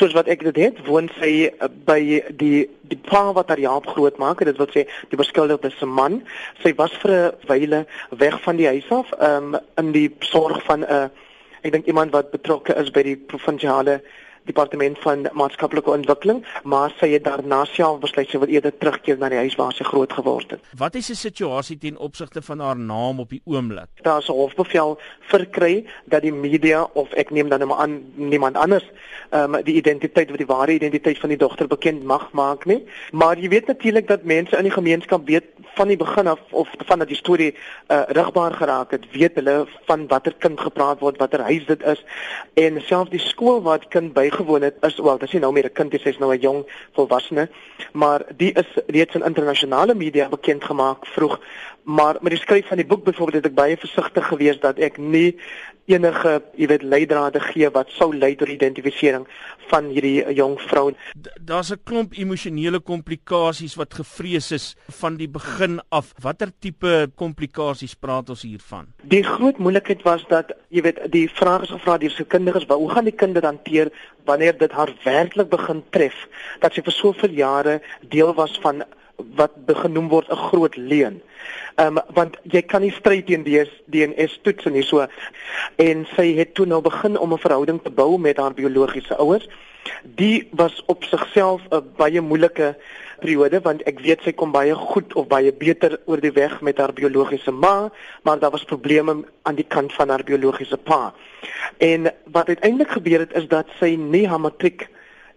soos wat ek dit het, woon sy uh, by die die pa wat haar Jaap groot maak, dit wil sê die beskuldigde se man. Sy was vir 'n wyle weg van die huis af, um, in die sorg van 'n uh, ek dink iemand wat betrokke is by die provinsiale departement van maatskaplike ontwikkeling, maar sy het daarna self besluit sy wil eerder terugkeer na die huis waar sy groot geword het. Wat is die situasie ten opsigte van haar naam op die oomblik? Daar's 'n hofbevel verkry dat die media of ek neem dan nou maar aan niemand anders ehm um, die identiteit of die ware identiteit van die dogter bekend mag maak nie. Maar jy weet natuurlik dat mense in die gemeenskap weet van die begin af of van dat die storie uh, rigbaar geraak het, weet hulle van watter kind gepraat word, watter huis dit is en selfs die skool waar die kind by bygewoon het is wel, dis nie nou meer 'n kind, sy's nou 'n jong volwassene, maar die is reeds in internasionale media bekend gemaak vroeg. Maar met die skryf van die boek byvoorbeeld het ek baie versigtig gewees dat ek nie enige, jy weet, leidrade gee wat sou lei tot identifisering van hierdie jong vrou. Daar's 'n klomp emosionele komplikasies wat gevrees is van die begin af. Watter tipe komplikasies praat ons hiervan? Die groot moeilikheid was dat, jy weet, die vraag is gevra deur se kinders, hoe gaan die kinders hanteer wanneer dit haar werklik begin tref dat sy vir soveel jare deel was van wat genoem word 'n groot leuen. Ehm um, want jy kan nie stry teen die DNS toets en so en sy het toe nou begin om 'n verhouding te bou met haar biologiese ouers. Die was op sigself 'n baie moeilike periode want ek weet sy kom baie goed of baie beter oor die weg met haar biologiese ma, maar daar was probleme aan die kant van haar biologiese pa. En wat uiteindelik gebeur het is dat sy nie haar matriek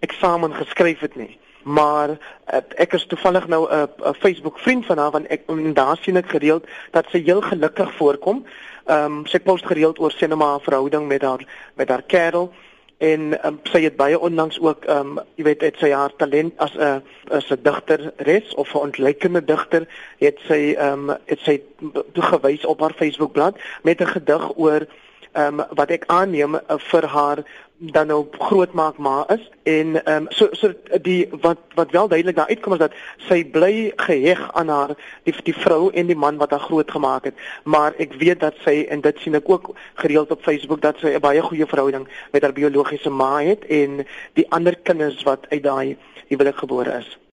eksamen geskryf het nie maar uh, ek is toevallig nou 'n uh, Facebook vriend van haar want ek daar sien ek gereeld dat sy heel gelukkig voorkom. Ehm um, sy post gereeld oor sy normaal verhouding met haar met haar kerel en um, sy het baie onlangs ook ehm um, jy weet het sy haar talent as 'n as 'n digter res of 'n ontleikende digter het sy ehm um, het sy toegewys op haar Facebookblad met 'n gedig oor ehm um, wat ek aanneem uh, vir haar dan nou grootmaak ma is en ehm um, so so die wat wat wel duidelik daar uitkom is dat sy bly geheg aan haar die die vrou en die man wat haar groot gemaak het. Maar ek weet dat sy en dit sien ek ook gereeld op Facebook dat sy 'n baie goeie verhouding met haar biologiese ma het en die ander kinders wat uit daai huwelik gebore is